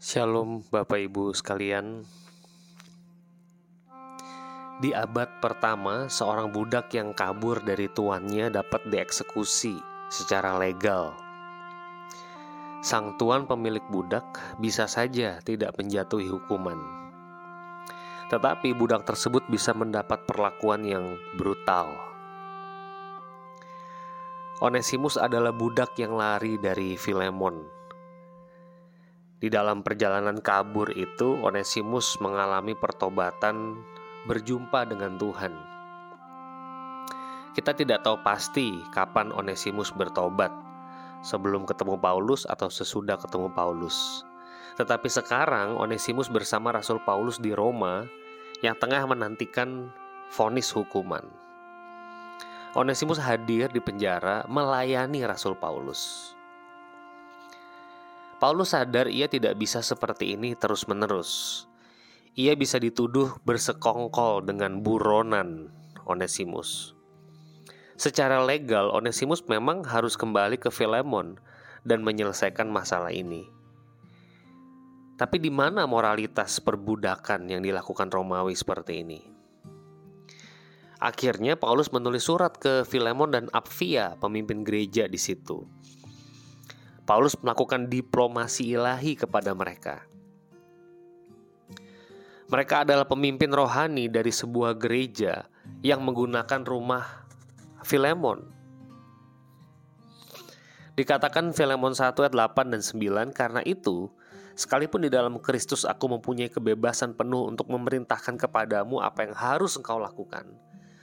Shalom Bapak Ibu sekalian. Di abad pertama, seorang budak yang kabur dari tuannya dapat dieksekusi secara legal. Sang tuan pemilik budak bisa saja tidak menjatuhi hukuman. Tetapi budak tersebut bisa mendapat perlakuan yang brutal. Onesimus adalah budak yang lari dari Filemon di dalam perjalanan kabur itu, Onesimus mengalami pertobatan berjumpa dengan Tuhan. Kita tidak tahu pasti kapan Onesimus bertobat, sebelum ketemu Paulus atau sesudah ketemu Paulus. Tetapi sekarang Onesimus bersama Rasul Paulus di Roma yang tengah menantikan vonis hukuman. Onesimus hadir di penjara melayani Rasul Paulus. Paulus sadar ia tidak bisa seperti ini terus-menerus. Ia bisa dituduh bersekongkol dengan buronan Onesimus. Secara legal, Onesimus memang harus kembali ke Filemon dan menyelesaikan masalah ini. Tapi di mana moralitas perbudakan yang dilakukan Romawi seperti ini? Akhirnya Paulus menulis surat ke Filemon dan Apfia, pemimpin gereja di situ. Paulus melakukan diplomasi ilahi kepada mereka. Mereka adalah pemimpin rohani dari sebuah gereja yang menggunakan rumah Filemon. Dikatakan Filemon 1 ayat 8 dan 9 karena itu Sekalipun di dalam Kristus aku mempunyai kebebasan penuh untuk memerintahkan kepadamu apa yang harus engkau lakukan.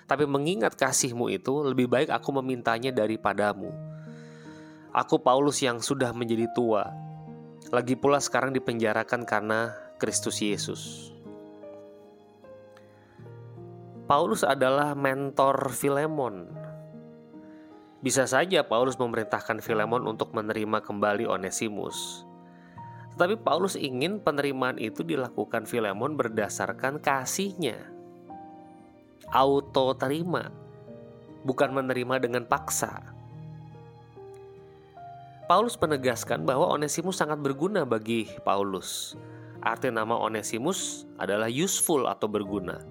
Tapi mengingat kasihmu itu, lebih baik aku memintanya daripadamu Aku Paulus yang sudah menjadi tua, lagi pula sekarang dipenjarakan karena Kristus Yesus. Paulus adalah mentor Filemon. Bisa saja Paulus memerintahkan Filemon untuk menerima kembali Onesimus. Tetapi Paulus ingin penerimaan itu dilakukan Filemon berdasarkan kasihnya. Auto terima, bukan menerima dengan paksa. Paulus menegaskan bahwa Onesimus sangat berguna bagi Paulus. Arti nama Onesimus adalah useful atau berguna.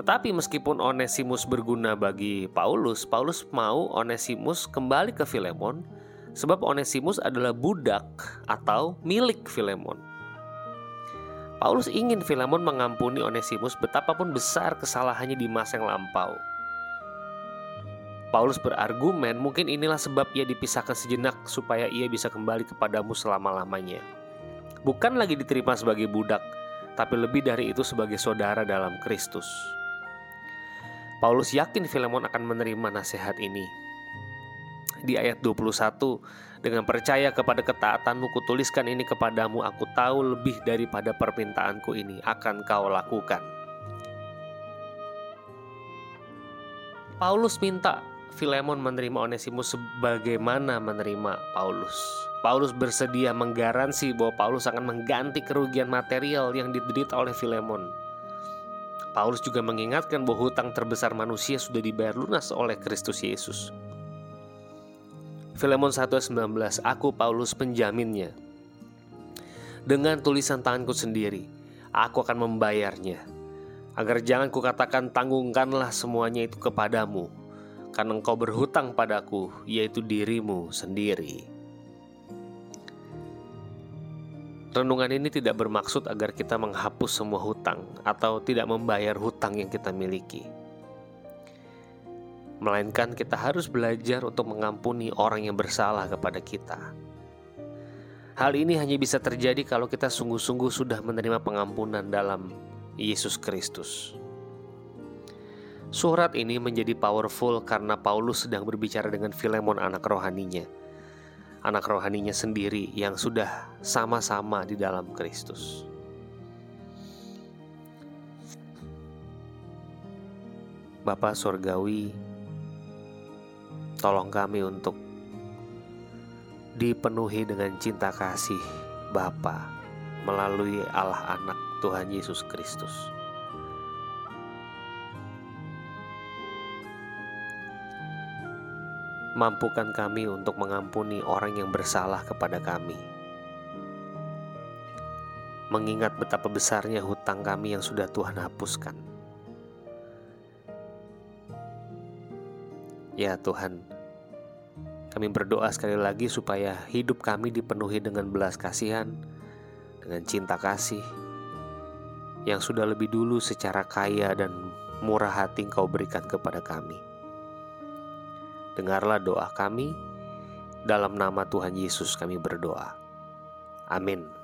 Tetapi meskipun Onesimus berguna bagi Paulus, Paulus mau Onesimus kembali ke Filemon sebab Onesimus adalah budak atau milik Filemon. Paulus ingin Filemon mengampuni Onesimus betapapun besar kesalahannya di masa yang lampau. Paulus berargumen, mungkin inilah sebab ia dipisahkan sejenak supaya ia bisa kembali kepadamu selama-lamanya. Bukan lagi diterima sebagai budak, tapi lebih dari itu sebagai saudara dalam Kristus. Paulus yakin Filemon akan menerima nasihat ini. Di ayat 21, dengan percaya kepada ketaatanmu kutuliskan ini kepadamu, aku tahu lebih daripada permintaanku ini akan kau lakukan. Paulus minta Filemon menerima Onesimus sebagaimana menerima Paulus. Paulus bersedia menggaransi bahwa Paulus akan mengganti kerugian material yang diderita oleh Filemon. Paulus juga mengingatkan bahwa hutang terbesar manusia sudah dibayar lunas oleh Kristus Yesus. Filemon 1:19 Aku Paulus penjaminnya. Dengan tulisan tanganku sendiri, aku akan membayarnya. Agar jangan kukatakan tanggungkanlah semuanya itu kepadamu, karena engkau berhutang padaku, yaitu dirimu sendiri. Renungan ini tidak bermaksud agar kita menghapus semua hutang atau tidak membayar hutang yang kita miliki. Melainkan kita harus belajar untuk mengampuni orang yang bersalah kepada kita. Hal ini hanya bisa terjadi kalau kita sungguh-sungguh sudah menerima pengampunan dalam Yesus Kristus. Surat ini menjadi powerful karena Paulus sedang berbicara dengan Filemon anak rohaninya. Anak rohaninya sendiri yang sudah sama-sama di dalam Kristus. Bapak Surgawi, tolong kami untuk dipenuhi dengan cinta kasih Bapa melalui Allah Anak Tuhan Yesus Kristus. Mampukan kami untuk mengampuni orang yang bersalah kepada kami. mengingat betapa besarnya hutang kami yang sudah Tuhan hapuskan. Ya Tuhan, kami berdoa sekali lagi supaya hidup kami dipenuhi dengan belas kasihan, dengan cinta kasih, yang sudah lebih dulu secara kaya dan murah hati Engkau berikan kepada kami. Dengarlah doa kami, dalam nama Tuhan Yesus kami berdoa. Amin.